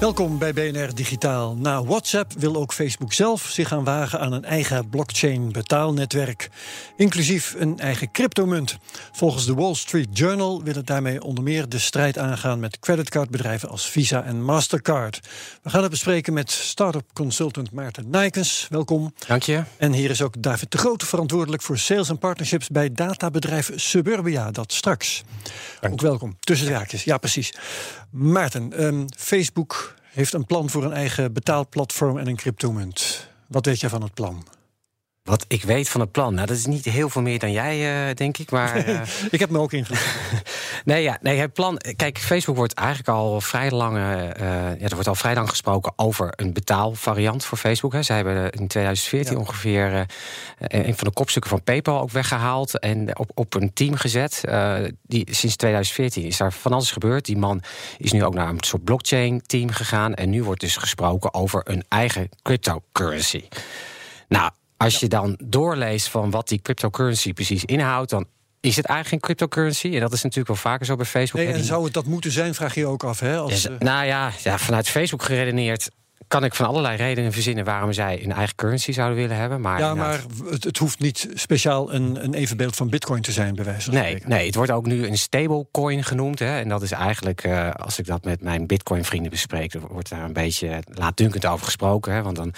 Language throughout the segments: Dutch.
Welkom bij BNR Digitaal. Na WhatsApp wil ook Facebook zelf zich gaan wagen aan een eigen blockchain betaalnetwerk, inclusief een eigen cryptomunt. Volgens de Wall Street Journal wil het daarmee onder meer de strijd aangaan met creditcardbedrijven als Visa en Mastercard. We gaan het bespreken met startup consultant Maarten Nijkens. Welkom. Dank je. En hier is ook David de Grote verantwoordelijk voor sales en partnerships bij databedrijf Suburbia. Dat straks. Ook welkom. Tussen de haakjes. Ja, precies. Maarten, ehm, Facebook heeft een plan voor een eigen betaalplatform en een cryptomunt. Wat weet jij van het plan? Wat ik weet van het plan, nou, dat is niet heel veel meer dan jij, uh, denk ik. Maar, uh... ik heb me ook ingelezen. nee, ja, nee, het plan. Kijk, Facebook wordt eigenlijk al vrij lang. Uh, ja, er wordt al vrij lang gesproken over een betaalvariant voor Facebook. Hè. Zij hebben in 2014 ja. ongeveer een van de kopstukken van PayPal ook weggehaald en op, op een team gezet. die, sinds 2014 is daar van alles gebeurd. Die man is nu ook naar een soort blockchain-team gegaan. En nu wordt dus gesproken over een eigen cryptocurrency. Nou, als je dan doorleest van wat die cryptocurrency precies inhoudt, dan is het eigenlijk geen cryptocurrency. En dat is natuurlijk wel vaker zo bij Facebook. Nee, en zou het dat moeten zijn, vraag je ook af. Hè? Als, ja, nou ja, ja, vanuit Facebook geredeneerd kan ik van allerlei redenen verzinnen waarom zij een eigen currency zouden willen hebben. Maar ja, maar het, het, hoeft niet speciaal een, een evenbeeld van Bitcoin te zijn, bij wijze van nee, nee, het wordt ook nu een stablecoin genoemd. Hè, en dat is eigenlijk, uh, als ik dat met mijn Bitcoin-vrienden bespreek, wordt daar een beetje laatdunkend over gesproken. Hè, want dan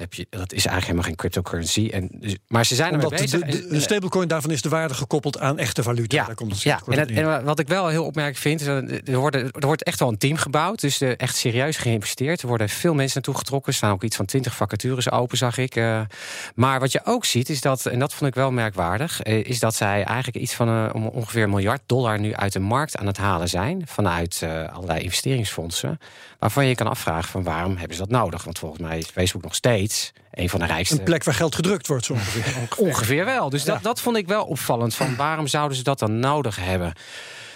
heb je, dat is eigenlijk helemaal geen cryptocurrency. En dus, maar ze zijn Omdat ermee bezig. De, de, de, stablecoin daarvan is de waarde gekoppeld aan echte valuta. Ja, Daar komt het ja. En, en, wat ik wel heel opmerkelijk vind, is dat er, worden, er wordt echt wel een team gebouwd. Dus er echt serieus geïnvesteerd. Er worden veel mensen naartoe getrokken. Er staan ook iets van 20 vacatures open, zag ik. Uh, maar wat je ook ziet, is dat, en dat vond ik wel merkwaardig, uh, is dat zij eigenlijk iets van uh, ongeveer een miljard dollar nu uit de markt aan het halen zijn. Vanuit allerlei investeringsfondsen. Waarvan je kan afvragen van waarom hebben ze dat nodig? Want volgens mij is Facebook nog steeds een van de rijkste. Een plek waar geld gedrukt wordt, zo ongeveer. ongeveer. ongeveer wel. Dus ja. dat, dat vond ik wel opvallend. Van waarom zouden ze dat dan nodig hebben?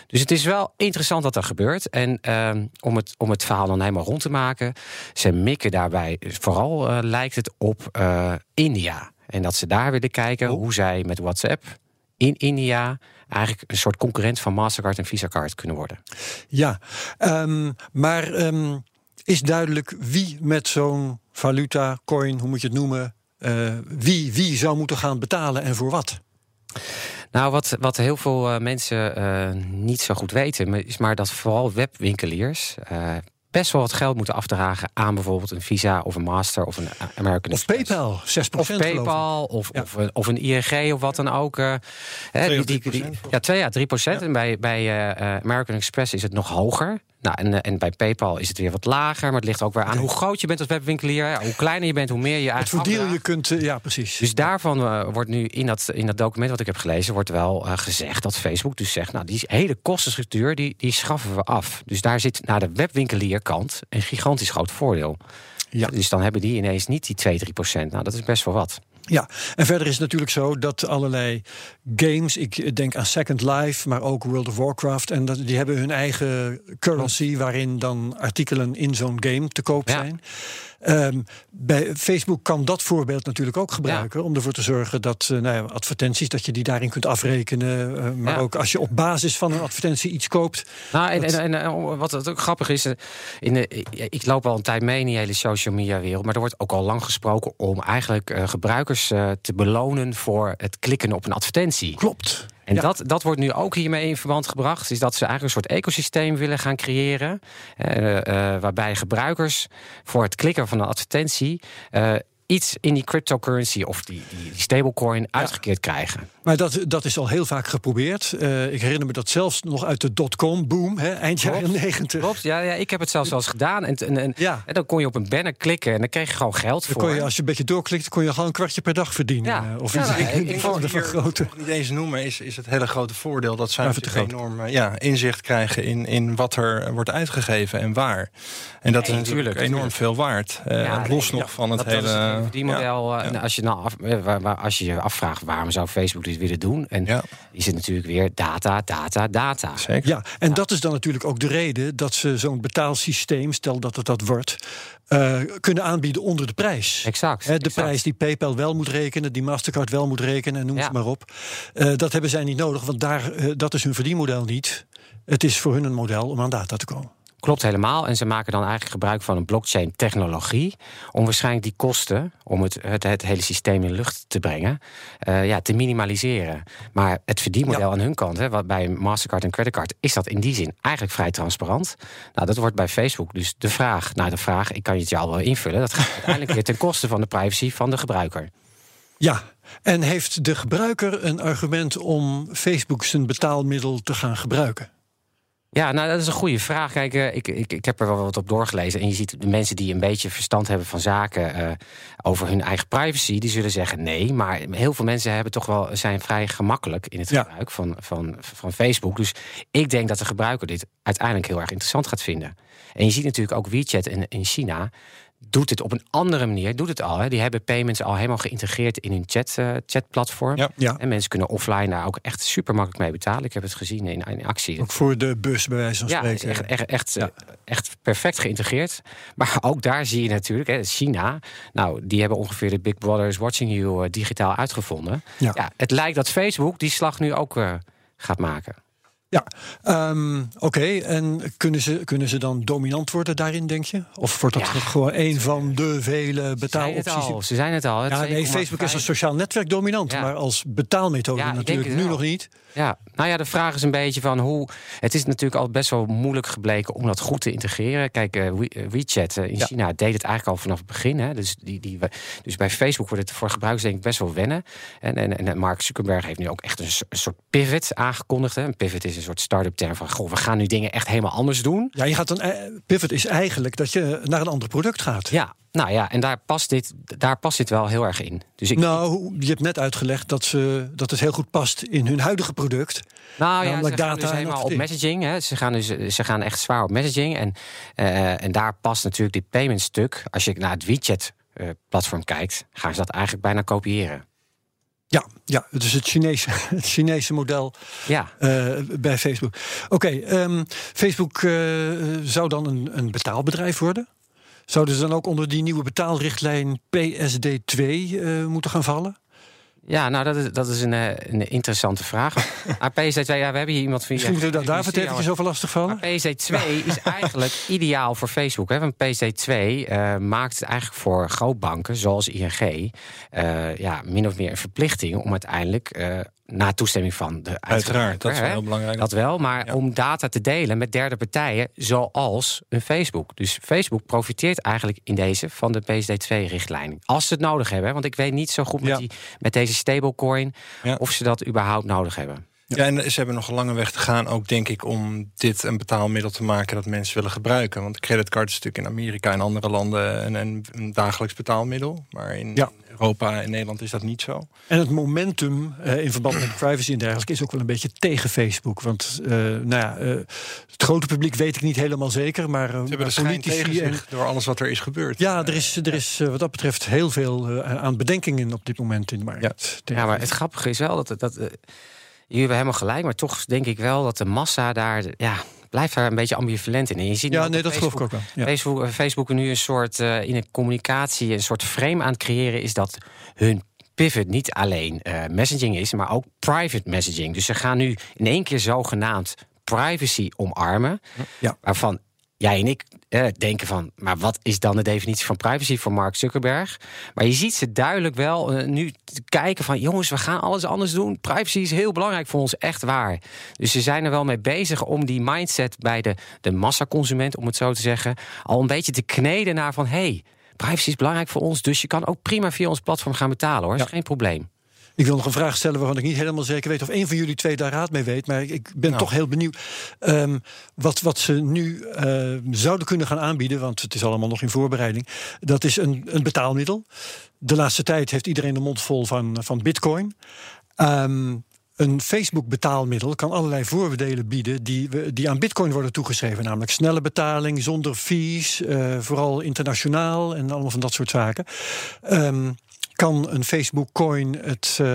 Dus het is wel interessant wat er gebeurt. En uh, om, het, om het verhaal dan helemaal rond te maken, ze mikken daarbij, vooral uh, lijkt het op uh, India. En dat ze daar willen kijken oh. hoe zij met WhatsApp in India eigenlijk een soort concurrent van Mastercard en Visa Card kunnen worden. Ja, um, maar um, is duidelijk wie met zo'n valuta, coin, hoe moet je het noemen, uh, wie, wie zou moeten gaan betalen en voor wat? Nou, wat, wat heel veel uh, mensen uh, niet zo goed weten, is maar dat vooral webwinkeliers best wel wat geld moeten afdragen aan bijvoorbeeld een Visa of een Master of een American of Express. PayPal, 6 Of PayPal of, ja. of, of, een ING of wat dan ook. Uh, die, die, die, ja, 2 à 3 procent. Ja. En bij, bij American Express is het nog hoger. Nou, en, en bij PayPal is het weer wat lager. Maar het ligt ook weer aan hoe groot je bent als webwinkelier. Ja, hoe kleiner je bent, hoe meer je eigenlijk. Het voordeel je kunt, uh, ja, precies. Dus daarvan uh, wordt nu in dat, in dat document wat ik heb gelezen, wordt wel uh, gezegd dat Facebook dus zegt: Nou, die hele kostenstructuur die, die schaffen we af. Dus daar zit naar de webwinkelierkant een gigantisch groot voordeel. Ja. Dus dan hebben die ineens niet die 2, 3 procent. Nou, dat is best wel wat. Ja, en verder is het natuurlijk zo dat allerlei games, ik denk aan Second Life, maar ook World of Warcraft, en dat, die hebben hun eigen currency waarin dan artikelen in zo'n game te koop zijn. Ja. Um, bij Facebook kan dat voorbeeld natuurlijk ook gebruiken ja. om ervoor te zorgen dat uh, nou ja, advertenties, dat je die daarin kunt afrekenen. Uh, maar ja. ook als je op basis van een advertentie iets koopt. Nou, en, dat... en, en, wat ook grappig is, in de, ik loop al een tijd mee in die hele social media wereld, maar er wordt ook al lang gesproken om eigenlijk uh, gebruikers te belonen voor het klikken op een advertentie. Klopt. En ja. dat, dat wordt nu ook hiermee in verband gebracht. Is dat ze eigenlijk een soort ecosysteem willen gaan creëren. Uh, uh, waarbij gebruikers voor het klikken van een advertentie. Uh, iets in die cryptocurrency of die, die, die stablecoin uitgekeerd krijgen. Maar dat, dat is al heel vaak geprobeerd. Uh, ik herinner me dat zelfs nog uit de dotcom-boom, eind jaren negentig. Klopt, ja, ja, ik heb het zelfs wel eens gedaan. En, en, en, ja. en, dan kon je op een banner klikken en dan kreeg je gewoon geld dan voor. Kon je, als je een beetje doorklikt, kon je gewoon een kwartje per dag verdienen. Ja. Uh, of iets ja, ik, ik, van grote. niet eens noemen, is, is het hele grote voordeel dat zij enorm uh, ja, inzicht krijgen in, in wat er wordt uitgegeven en waar. En dat nee, is natuurlijk enorm veel waard. Uh, los nog van het hele. Die model, als, je nou af, als je je afvraagt waarom zou Facebook dit willen doen. En ja. is het natuurlijk weer data, data, data. Zeker. Ja, en dat is dan natuurlijk ook de reden dat ze zo'n betaalsysteem, stel dat het dat wordt, uh, kunnen aanbieden onder de prijs. Exact. He, de prijs die PayPal wel moet rekenen, die Mastercard wel moet rekenen, en noem ja. het maar op. Uh, dat hebben zij niet nodig, want daar, uh, dat is hun verdienmodel niet. Het is voor hun een model om aan data te komen. Klopt helemaal. En ze maken dan eigenlijk gebruik van een blockchain-technologie. om waarschijnlijk die kosten. om het, het, het hele systeem in lucht te brengen. Uh, ja, te minimaliseren. Maar het verdienmodel ja. aan hun kant, hè, wat bij Mastercard en Creditcard. is dat in die zin eigenlijk vrij transparant. Nou, dat wordt bij Facebook dus de vraag. Nou, de vraag, ik kan je het jou wel invullen. dat gaat uiteindelijk weer ten koste van de privacy van de gebruiker. Ja, en heeft de gebruiker een argument om Facebook zijn betaalmiddel te gaan gebruiken? Ja, nou, dat is een goede vraag. Kijk, uh, ik, ik, ik heb er wel wat op doorgelezen. En je ziet de mensen die een beetje verstand hebben van zaken uh, over hun eigen privacy, die zullen zeggen nee. Maar heel veel mensen hebben toch wel, zijn vrij gemakkelijk in het ja. gebruik van, van, van Facebook. Dus ik denk dat de gebruiker dit uiteindelijk heel erg interessant gaat vinden. En je ziet natuurlijk ook WeChat in, in China doet het op een andere manier. Doet het al. Hè. Die hebben payments al helemaal geïntegreerd in hun chat, uh, chatplatform. Ja, ja. En mensen kunnen offline daar ook echt super makkelijk mee betalen. Ik heb het gezien in, in actie. Ook voor de bus, bij wijze van ja, spreken. Echt, echt, echt, ja. echt perfect geïntegreerd. Maar ook daar zie je natuurlijk, hè, China. Nou, die hebben ongeveer de Big Brother is Watching You uh, digitaal uitgevonden. Ja. het lijkt dat Facebook die slag nu ook uh, gaat maken. Ja, um, oké. Okay. En kunnen ze, kunnen ze dan dominant worden daarin, denk je? Of wordt dat ja. gewoon een van de vele betaalopties? Ze zijn het al. Het ja, nee, Facebook is een sociaal netwerk dominant, ja. maar als betaalmethode natuurlijk nu nog niet. Ja, nou ja, de vraag is een beetje van hoe. Het is natuurlijk al best wel moeilijk gebleken om dat goed te integreren. Kijk, uh, We, WeChat uh, in ja. China deed het eigenlijk al vanaf het begin. Hè. Dus, die, die, dus bij Facebook wordt het voor gebruikers denk ik best wel wennen. En, en, en Mark Zuckerberg heeft nu ook echt een, een soort pivot aangekondigd. Hè. Een pivot is een soort start-up term van goh, we gaan nu dingen echt helemaal anders doen. Ja, je gaat dan. Pivot is eigenlijk dat je naar een ander product gaat. Ja, nou ja, en daar past dit, daar past dit wel heel erg in. Dus ik, nou, je hebt net uitgelegd dat, ze, dat het heel goed past in hun huidige product. Nou ja, ze gaan data dus helemaal op messaging. Hè. Ze, gaan dus, ze gaan echt zwaar op messaging. En, uh, en daar past natuurlijk dit payment stuk. Als je naar het WeChat-platform uh, kijkt, gaan ze dat eigenlijk bijna kopiëren. Ja, ja, het is het Chinese, het Chinese model ja. uh, bij Facebook. Oké, okay, um, Facebook zou dan een, een betaalbedrijf worden? Zouden ze dan ook onder die nieuwe betaalrichtlijn PSD2 uh, moeten gaan vallen? Ja, nou, dat is, dat is een, een interessante vraag. Maar PSD2, ja, we hebben hier iemand van... Misschien moeten we daar David eventjes over lastig vallen. PSD2 is eigenlijk ideaal voor Facebook. Hè? Want PSD2 uh, maakt het eigenlijk voor grootbanken, zoals ING... Uh, ja, min of meer een verplichting om uiteindelijk... Uh, na toestemming van de Uiteraard, dat is wel heel belangrijk. Dat wel, maar ja. om data te delen met derde partijen, zoals een Facebook. Dus Facebook profiteert eigenlijk in deze van de PSD2-richtlijn. Als ze het nodig hebben, want ik weet niet zo goed met, ja. die, met deze stablecoin ja. of ze dat überhaupt nodig hebben. Ja, en ze hebben nog een lange weg te gaan, ook denk ik, om dit een betaalmiddel te maken dat mensen willen gebruiken. Want creditcard is natuurlijk in Amerika en andere landen een, een, een dagelijks betaalmiddel. Maar in, ja. Europa en Nederland is dat niet zo. En het momentum uh, in verband met privacy en dergelijke is ook wel een beetje tegen Facebook. Want uh, nou ja, uh, het grote publiek weet ik niet helemaal zeker. Maar, Ze hebben de politici en, door alles wat er is gebeurd. Ja, er is, er is wat dat betreft heel veel aan bedenkingen op dit moment in de markt. Ja, ja maar het grappige is wel dat. dat Jullie hebben helemaal gelijk, maar toch denk ik wel dat de massa daar. Ja, blijft daar een beetje ambivalent in. En je ziet ja, nee, dat Facebook, geloof ik ook wel. Ja. Facebook, Facebook nu een soort uh, in een communicatie, een soort frame aan het creëren is dat hun pivot niet alleen uh, messaging is, maar ook private messaging. Dus ze gaan nu in één keer zogenaamd privacy omarmen. Ja. Waarvan jij en ik eh, denken van, maar wat is dan de definitie van privacy voor Mark Zuckerberg? Maar je ziet ze duidelijk wel uh, nu kijken van, jongens, we gaan alles anders doen. Privacy is heel belangrijk voor ons, echt waar. Dus ze zijn er wel mee bezig om die mindset bij de, de massaconsument, om het zo te zeggen, al een beetje te kneden naar van, hey, privacy is belangrijk voor ons, dus je kan ook prima via ons platform gaan betalen hoor. Is geen probleem. Ik wil nog een vraag stellen waarvan ik niet helemaal zeker weet of een van jullie twee daar raad mee weet. Maar ik ben nou. toch heel benieuwd um, wat, wat ze nu uh, zouden kunnen gaan aanbieden. Want het is allemaal nog in voorbereiding. Dat is een, een betaalmiddel. De laatste tijd heeft iedereen de mond vol van, van Bitcoin. Um, een Facebook-betaalmiddel kan allerlei voordelen bieden die, die aan Bitcoin worden toegeschreven. Namelijk snelle betaling, zonder fees, uh, vooral internationaal en allemaal van dat soort zaken. Um, kan een Facebook-coin het, uh,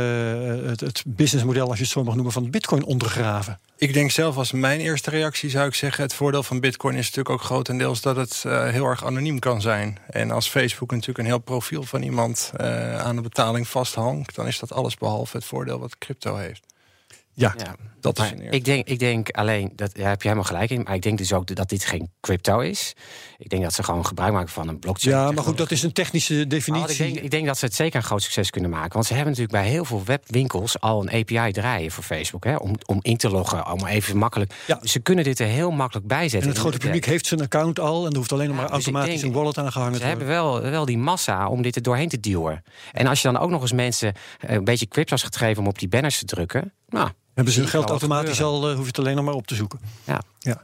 het, het, businessmodel, als je het zo mag noemen, van Bitcoin ondergraven? Ik denk zelf als mijn eerste reactie zou ik zeggen... het voordeel van Bitcoin is natuurlijk ook grotendeels... dat het uh, heel erg anoniem kan zijn. En als Facebook natuurlijk een heel profiel van iemand... Uh, aan de betaling vasthangt... dan is dat alles behalve het voordeel wat crypto heeft. Ja, ja. dat is ik denk, ik denk alleen, dat daar heb je helemaal gelijk in. Maar ik denk dus ook dat dit geen crypto is. Ik denk dat ze gewoon gebruik maken van een blockchain. Ja, maar goed, dat is een technische definitie. ik, denk, ik, denk, dat ze het zeker een groot succes kunnen maken. Want ze hebben natuurlijk bij heel veel webwinkels al een API draaien voor Facebook. Hè, om, om in te loggen, om even makkelijk. Ja. Dus ze kunnen dit er heel makkelijk bij zetten. En het grote publiek heeft zijn account al en er hoeft alleen nog maar dus automatisch een wallet aangehangen te worden. Ze hebben wel, wel die massa om dit er doorheen te duwen. En als je dan ook nog eens mensen eh, een beetje crypto's gaat geven om op die banners te drukken. Nou, hebben ze hun geld automatisch al, uh, hoef je het alleen nog maar op te zoeken. Ja. ja.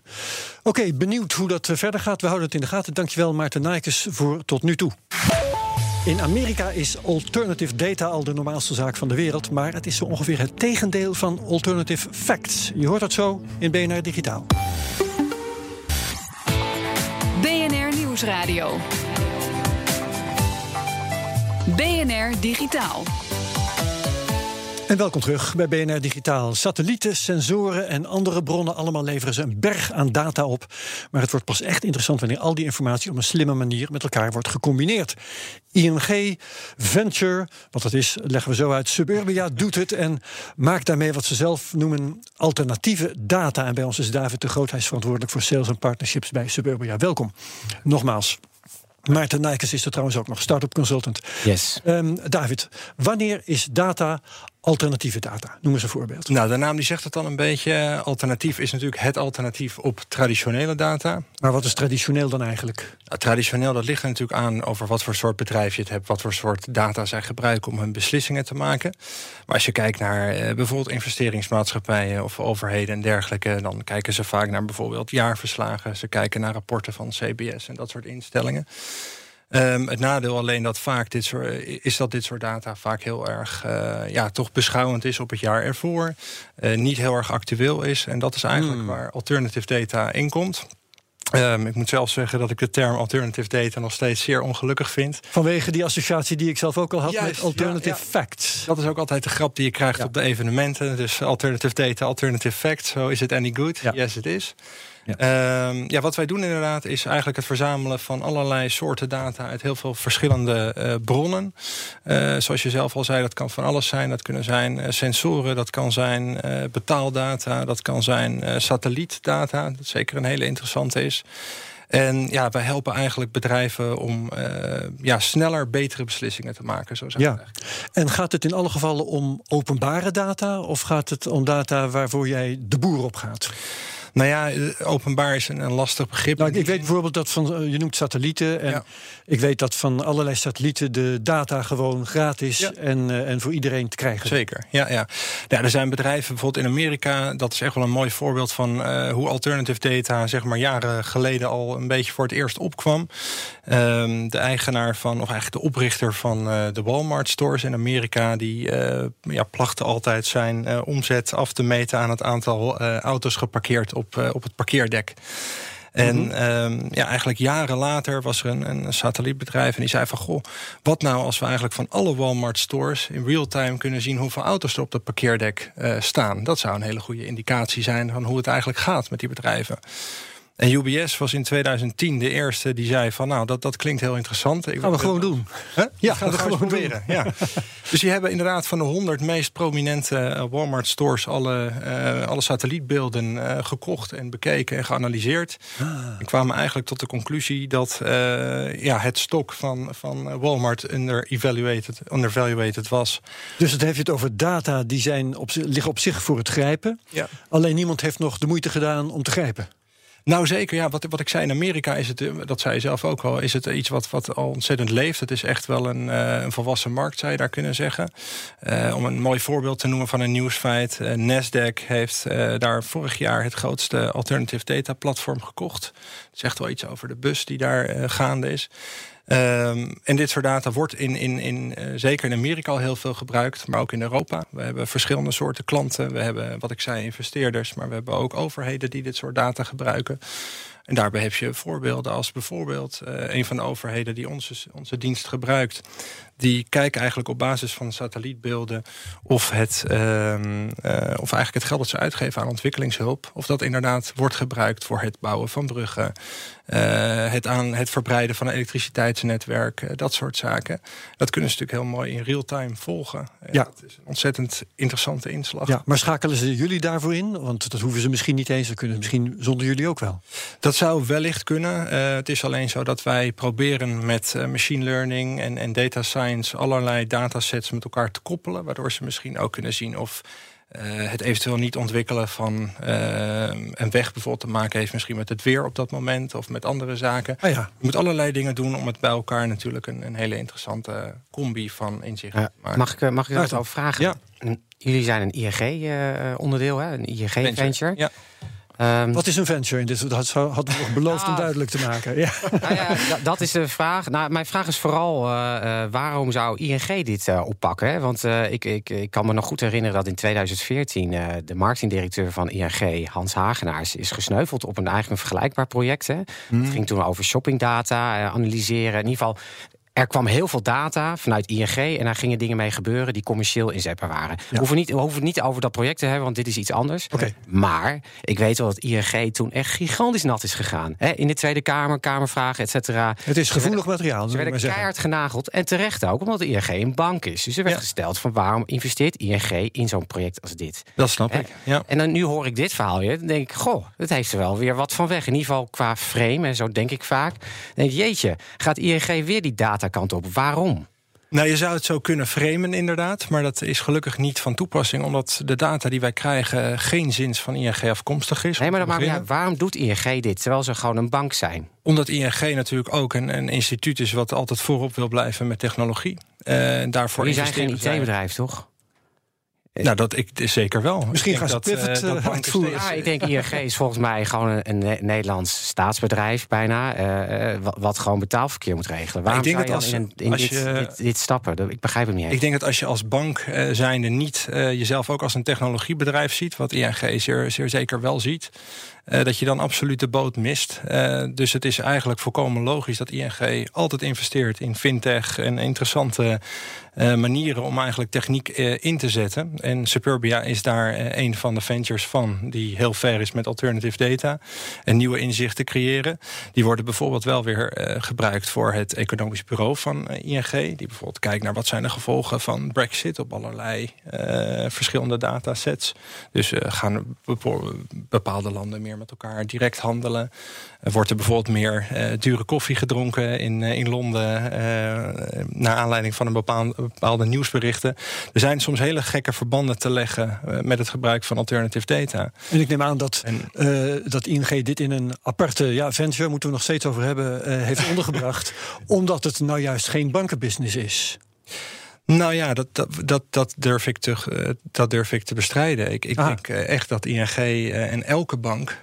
Oké, benieuwd hoe dat eh, verder gaat. We houden het in de gaten. Dankjewel Maarten Nijkes voor tot nu toe. In Amerika is alternative data al de normaalste zaak van de wereld, maar het is zo ongeveer het tegendeel van alternative facts. Je hoort dat zo in BNR Digitaal. BNR Nieuwsradio. BNR Digitaal. En welkom terug bij BNR Digitaal. Satellieten, sensoren en andere bronnen, allemaal leveren ze een berg aan data op. Maar het wordt pas echt interessant wanneer al die informatie op een slimme manier met elkaar wordt gecombineerd. ING, Venture, wat dat is, leggen we zo uit. Suburbia doet het en maakt daarmee wat ze zelf noemen alternatieve data. En bij ons is David de Groot, hij is verantwoordelijk voor sales en partnerships bij Suburbia. Welkom. Nogmaals. Maarten Nijkers is er trouwens ook nog, start-up consultant. Yes. Um, David, wanneer is data alternatieve data? Noem eens een voorbeeld. Nou, de naam die zegt het dan een beetje. Alternatief is natuurlijk het alternatief op traditionele data. Maar wat is traditioneel dan eigenlijk? Nou, traditioneel, dat ligt er natuurlijk aan over wat voor soort bedrijf je het hebt, wat voor soort data zij gebruiken om hun beslissingen te maken. Maar als je kijkt naar eh, bijvoorbeeld investeringsmaatschappijen of overheden en dergelijke, dan kijken ze vaak naar bijvoorbeeld jaarverslagen. Ze kijken naar rapporten van CBS en dat soort instellingen. Um, het nadeel alleen dat vaak dit soort, is dat dit soort data vaak heel erg uh, ja, toch beschouwend is op het jaar ervoor. Uh, niet heel erg actueel is. En dat is eigenlijk hmm. waar alternative data in komt. Um, ik moet zelf zeggen dat ik de term alternative data nog steeds zeer ongelukkig vind. Vanwege die associatie die ik zelf ook al had met alternative facts. Dat is ook altijd de grap die je krijgt op de evenementen. Dus alternative data, alternative facts. So is it any good? Yes, it is. Ja. Ehm, ja, wat wij doen inderdaad is eigenlijk het verzamelen van allerlei soorten data uit heel veel verschillende uh, bronnen. Uh, zoals je zelf al zei, dat kan van alles zijn. Dat kunnen zijn uh, sensoren, dat kan zijn betaaldata, dat kan zijn satellietdata, dat zeker een hele interessante is. En ja, wij helpen eigenlijk bedrijven om uh, ja, sneller betere beslissingen te maken. Zo ja. En gaat het in alle gevallen om openbare data of gaat het om data waarvoor jij de boer op gaat? Nou ja, eh, openbaar is een, een lastig begrip. Nou, ik weet bijvoorbeeld dat van, eh, je noemt satellieten. En ik weet dat van allerlei satellieten de data gewoon gratis en, uh, en voor iedereen te krijgen. Zeker, ja, ja. ja. Er zijn bedrijven, bijvoorbeeld in Amerika, dat is echt wel een mooi voorbeeld van uh, hoe alternative data, zeg maar jaren geleden al een beetje voor het eerst opkwam. Um, de eigenaar van, of eigenlijk de oprichter van uh, de Walmart stores in Amerika, die ja, plachtte altijd zijn omzet af te meten aan het aantal auto's geparkeerd op op, eh, op het parkeerdek. En ehm, ja, eigenlijk jaren later was er een, een, satellietbedrijf en die zei van goh, wat nou als we eigenlijk van alle Walmart stores in real time kunnen zien hoeveel auto's er op dat parkeerdek uh, staan. Dat zou een hele goede indicatie zijn van hoe het eigenlijk gaat met die bedrijven. En UBS was in 2010 de eerste die zei van nou, dat, dat klinkt heel interessant. Ik gaan we gewoon doen. Huh? Ja, gaan we gewoon proberen. Ja. dus die hebben inderdaad van de 100 meest prominente eh, Walmart stores alle, uh, alle satellietbeelden uh, gekocht en bekeken en geanalyseerd. Ah. En kwamen eigenlijk tot de conclusie dat uh, ja, het stok van, van Walmart under-evaluated, undervaluated was. Dus het heeft het over data die zijn op, liggen op zich voor het grijpen. Ja. Alleen niemand heeft nog de moeite gedaan om te grijpen. Nou zeker, ja. Wat, wat ik zei in Amerika is het, eh, dat zei je zelf ook al, is het iets wat, wat al ontzettend leeft. Het is echt wel een, uh, een volwassen markt, zou je daar kunnen zeggen. Uh, om een mooi voorbeeld te noemen van een nieuwsfeit. Nasdaq heeft daar vorig jaar het grootste alternative data platform gekocht. Het zegt wel iets over de bus die daar gaande is. Um, en dit soort data wordt in, in, in, uh, zeker in Amerika al heel veel gebruikt, maar ook in Europa. We hebben verschillende soorten klanten. We hebben, wat ik zei, investeerders, maar we hebben ook overheden die dit soort data gebruiken. En daarbij heb je voorbeelden als bijvoorbeeld uh, een van de overheden die onze, onze dienst gebruikt die kijken eigenlijk op basis van satellietbeelden of, het, uh, uh, of eigenlijk het geld dat ze uitgeven aan ontwikkelingshulp, of dat inderdaad wordt gebruikt voor het bouwen van bruggen, uh, het, aan, het verbreiden van een elektriciteitsnetwerk, uh, dat soort zaken. Dat kunnen ze natuurlijk heel mooi in real time volgen. Ja. Dat is een ontzettend interessante inslag. Ja, maar schakelen ze jullie daarvoor in? Want dat hoeven ze misschien niet eens. Ze kunnen misschien zonder jullie ook wel. Dat zou wellicht kunnen. Het is alleen zo dat wij proberen met machine learning en, en data science allerlei datasets met elkaar te koppelen, waardoor ze misschien ook kunnen zien of uh, het eventueel niet ontwikkelen van uh, een weg bijvoorbeeld te maken heeft, misschien met het weer op dat moment of met andere zaken. Ah, ja. Je moet allerlei dingen doen om het bij elkaar natuurlijk een, een hele interessante combi van inzichten ja. te maken. Mag ik, mag ik dat over vragen? Ja. Jullie zijn een ING-onderdeel, uh, een ING-venture. Venture, Ja. Um, Wat is een venture in dit? Dat hadden we nog beloofd nou, om duidelijk te maken. Ja. Nou ja, dat is de vraag. Nou, mijn vraag is vooral: uh, uh, waarom zou ING dit uh, oppakken? Hè? Want ik, ik, ik kan me nog goed herinneren dat in 2014 de marketingdirecteur van ING, Hans Hagenaars, is gesneuveld op een eigenlijk een vergelijkbaar project. Hè? Hmm. Het ging toen over shoppingdata analyseren. In ieder geval, er kwam heel veel data vanuit ING en daar gingen dingen mee gebeuren die commercieel inzetbaar waren. Ja. We, hoeven niet, we hoeven het niet over dat project te hebben, want dit is iets anders. Okay. Maar ik weet wel dat ING toen echt gigantisch nat is gegaan. He, in de Tweede Kamer, Kamervragen, et cetera. Het is gevoelig materiaal. Ze werden keihard genageld en terecht ook, omdat ING een bank is. Dus er werd ja. gesteld van waarom investeert ING in zo'n project als dit? Dat snap He? ik. Ja. En dan nu hoor ik dit verhaal weer. Dan denk ik, goh, het heeft er wel weer wat van weg. In ieder geval qua frame, en zo denk ik vaak. Dan denk ik, jeetje, gaat ING weer die datakant op? Waarom? Nou, je zou het zo kunnen framen, inderdaad. Maar dat is gelukkig niet van toepassing, omdat de data die wij krijgen geen zins van ING afkomstig is. Nee, maar dan maakt waarom doet ING dit terwijl ze gewoon een bank zijn? Omdat ING natuurlijk ook een, een instituut is wat altijd voorop wil blijven met technologie. Uh, daarvoor je zijn geen IT-bedrijf, toch? Nou, dat ik zeker wel. Misschien gaan ze dat, pivot uh, dat uitvoeren. Ja, ik denk ING is volgens mij gewoon een, een Nederlands staatsbedrijf bijna, uh, wat, wat, gewoon betaalverkeer moet regelen. Waarom ik denk zou dat als, in, in als dit, je, dit, dit, stappen? Ik begrijp het niet. Ik denk dat als je als bank uh, zijnde niet uh, jezelf ook als een technologiebedrijf ziet, wat ING zeer, zeer zeker wel ziet, uh, dat je dan absoluut de boot mist. Uh, dus het is eigenlijk volkomen logisch dat ING altijd investeert in fintech en interessante uh, manieren om eigenlijk techniek in te zetten. En Superbia is daar een van de ventures van, die heel ver is met alternative data en nieuwe inzichten creëren. Die worden bijvoorbeeld wel weer gebruikt voor het economisch bureau van ING, die bijvoorbeeld kijkt naar wat zijn de gevolgen van Brexit op allerlei verschillende datasets. Dus gaan bepaalde landen meer met elkaar direct handelen. Wordt er bijvoorbeeld meer uh, dure koffie gedronken in, uh, in Londen... Uh, naar aanleiding van een bepaalde, bepaalde, nieuwsberichten. Er zijn soms hele gekke verbanden te leggen... met het gebruik van alternative data. En ik neem aan dat, en, dat ING dit in een aparte ja, venture... moeten we nog steeds over hebben, heeft ondergebracht... omdat het nou juist geen bankenbusiness is. Nou ja, dat, dat, dat, dat, durf, ik te, uh, dat durf ik te bestrijden. Ik, ik ah. denk uh, echt dat ING uh, en elke bank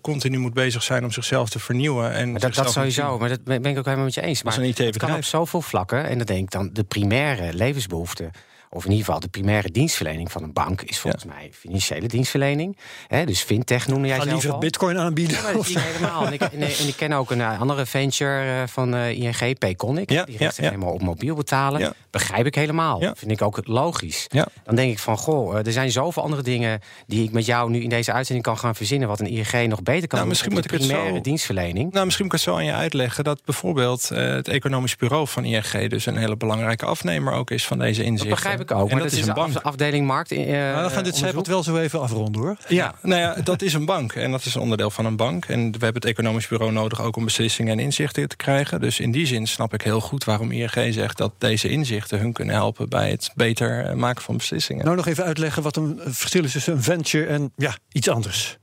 continu moet bezig zijn om zichzelf te vernieuwen. En maar dat, dat sowieso, maar dat ben ik ook helemaal met je eens. Maar het kan op zoveel vlakken, en dan denk ik dan de primaire levensbehoeften of in ieder geval de primaire dienstverlening van een bank is volgens ja. mij financiële dienstverlening. He, dus fintech noemde jij zelf liever al. bitcoin aanbieden. Ja, dat helemaal. En ik, en, en ik, ken ook een andere venture van uh, ING, Payconic. Ja, die richt zich ja, helemaal op mobiel betalen. Begrijp ik helemaal. Vind ik ook logisch. Dan denk ik van, goh, er zijn zoveel andere dingen... die ik met jou nu in deze uitzending kan gaan verzinnen... wat een ING nog beter kan nou, doen. Misschien moet ik het zo, dienstverlening. Nou, misschien moet ik het zo aan je uitleggen... dat bijvoorbeeld uh, het economisch bureau van ING... dus een hele belangrijke afnemer ook is van deze inzichten. Ik ook. En dat, dat is een bank. afdeling markt. Uh, nou, we gaan dit cijfer wel zo even afronden hoor. Ja, nou ja, dat is een bank. En dat is een onderdeel van een bank. En we hebben het economisch bureau nodig ook om beslissingen en inzichten te krijgen. Dus in die zin snap ik heel goed waarom ING zegt dat deze inzichten hun kunnen helpen bij het beter maken van beslissingen. Nou, nog even uitleggen wat een verschil is tussen een venture en ja, iets anders.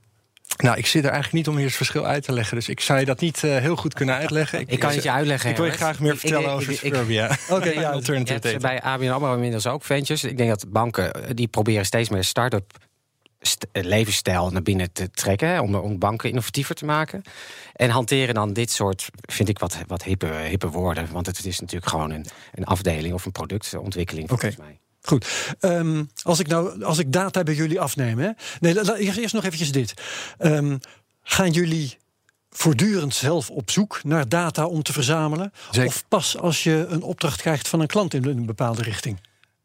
Nou, ik zit er eigenlijk niet om hier het verschil uit te leggen. Dus ik zou je dat niet uh, heel goed kunnen uitleggen. Ik, ik kan het je uitleggen. Ik wil je graag meer vertellen ik, over Suburbia. Oké, ja, alternative data. Bij ABN AMRO inmiddels ook ventures. Ik denk dat banken eh, die proberen steeds meer start-up eh, levensstijl naar binnen te trekken. Om, om banken innovatiever te maken. En hanteren dan dit soort, vind ik wat, wat hippe, hippe woorden. Want het is natuurlijk gewoon een, een afdeling of een productontwikkeling volgens mij. Goed. Um, als, ik nou, als ik data bij jullie afneem. Hè? Nee, eerst nog eventjes dit. Um, gaan jullie voortdurend zelf op zoek naar data om te verzamelen? Zeker. Of pas als je een opdracht krijgt van een klant in een bepaalde richting?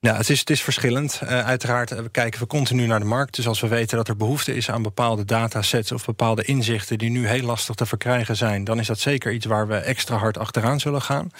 Ja, het is, het is verschillend. Uh, uiteraard uh, kijken we continu naar de markt. Dus als we weten dat er behoefte is aan bepaalde datasets of bepaalde inzichten die nu heel lastig te verkrijgen zijn, dan is dat zeker iets waar we extra hard achteraan zullen gaan.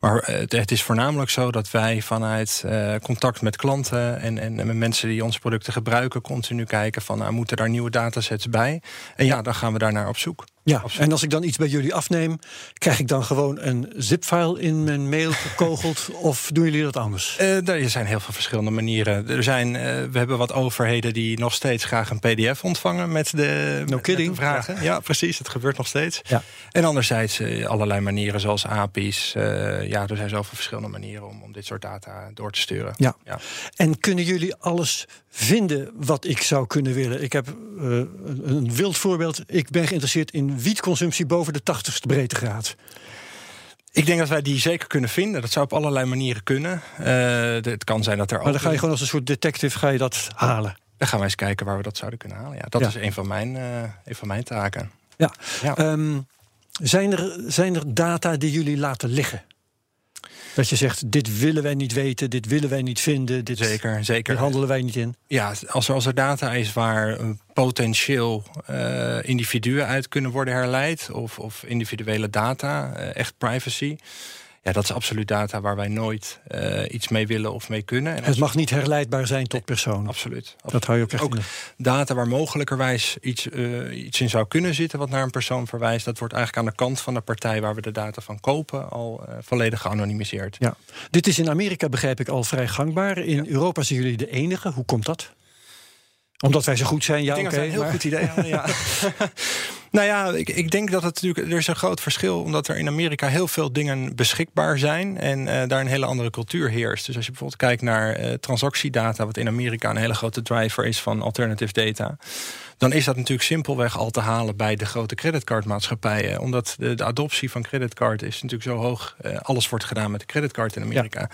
Maar uh, het, is voornamelijk zo dat wij vanuit contact met klanten en, en, met mensen die onze producten gebruiken, continu kijken van nou, moeten daar nieuwe datasets bij? En ja, dan gaan we daar naar op zoek. Ja, en als ik dan iets bij jullie afneem, krijg ik dan gewoon een zip-file in mijn mail gekogeld? of doen jullie dat anders? Uh, er zijn heel veel verschillende manieren. Er zijn, uh, we hebben wat overheden die nog steeds graag een PDF ontvangen met de, no kidding. vragen. Ja. ja. precies. Het gebeurt nog steeds. Ja. En anderzijds uh, allerlei manieren zoals API's. ja, er zijn zoveel verschillende manieren om, om dit soort data door te sturen. Ja. ja. En kunnen jullie alles vinden wat ik zou kunnen willen? Ik heb een wild voorbeeld. Ik ben geïnteresseerd in wietconsumptie boven de 80ste breedtegraad? Ik denk dat wij die zeker kunnen vinden. Dat zou op allerlei manieren kunnen. Uh, het kan zijn dat er. Maar dan ga je gewoon als een soort detective ga je dat halen. Dan gaan wij eens kijken waar we dat zouden kunnen halen. Ja, dat is een van mijn, uh, een van mijn taken. Ja. ja. Um, zijn, er, zijn er data die jullie laten liggen? Dat je zegt, dit willen wij niet weten, dit willen wij niet vinden. Dit, zeker, zeker. Handelen wij niet in. Ja, als er, als er data is waar potentieel uh, individuen uit kunnen worden herleid... of, of individuele data, uh, echt privacy... Ja, dat is absoluut data waar wij nooit uh, iets mee willen of mee kunnen. En het mag niet herleidbaar zijn tot persoon. Absoluut. Dat hou je ook echt ook Data waar mogelijkerwijs iets, uh, iets in zou kunnen zitten wat naar een persoon verwijst, dat wordt eigenlijk aan de kant van de partij waar we de data van kopen al uh, volledig geanonimiseerd. Ja. Dit is in Amerika, begrijp ik, al vrij gangbaar. In ja. Europa zijn jullie de enige. Hoe komt dat? Omdat wij zo goed zijn, ja, oké. Okay, een heel maar... goed idee. ja. Nou ja, ik, ik, denk dat het natuurlijk. Er is een groot verschil, omdat er in Amerika heel veel dingen beschikbaar zijn. En uh, daar een hele andere cultuur heerst. Dus als je bijvoorbeeld kijkt naar uh, transactiedata, wat in Amerika een hele grote driver is van alternative data dan is dat natuurlijk simpelweg al te halen bij de grote creditcardmaatschappijen. Omdat de, de adoptie van creditcard is natuurlijk zo hoog. Uh, alles wordt gedaan met de creditcard in Amerika.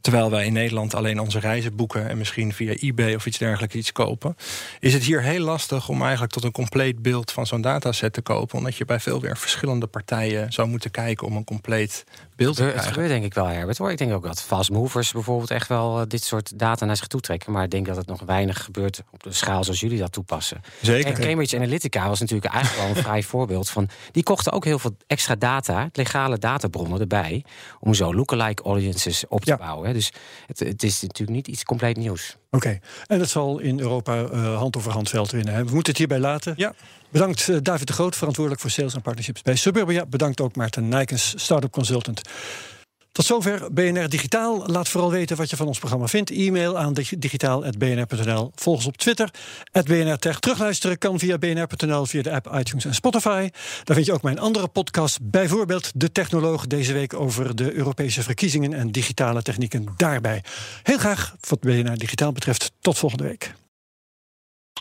Terwijl wij in Nederland alleen onze reizen boeken en misschien via eBay of iets dergelijks iets kopen. Is het hier heel lastig om eigenlijk tot een compleet beeld van zo'n dataset te kopen. Omdat je bij veel weer verschillende partijen zou moeten kijken om een compleet beeld. Het gebeurt denk ik wel, Herbert. Hoor. Ik denk ook dat fast movers bijvoorbeeld echt wel eh, dit soort data naar zich toe trekken. Maar ik denk dat het nog weinig gebeurt op de schaal zoals jullie dat toepassen. Zeker. En Cambridge Analytica was natuurlijk eigenlijk wel een vrij voorbeeld van. Die kochten ook heel veel extra data, legale databronnen erbij. Om zo lookalike audiences op te bouwen. Dus het, het, is natuurlijk niet iets compleet nieuws. Oké, en dat zal in Europa uh, hand over hand veld winnen. Hè? We moeten het hierbij laten. Ja. Bedankt uh, David de Groot, verantwoordelijk voor sales en partnerships bij Suburbia. Bedankt ook Maarten Nijkens, startup consultant. Tot zover BNR Digitaal. Laat vooral weten wat je van ons programma vindt. E-mail aan digitaal.bnr.nl. Volg ons op Twitter, BNR Tech. Terugluisteren kan via bnr.nl, via de app iTunes en Spotify. Daar vind je ook mijn andere podcast, bijvoorbeeld De Technoloog, deze week over de Europese verkiezingen en digitale technieken daarbij. Heel graag, wat BNR Digitaal betreft, tot volgende week.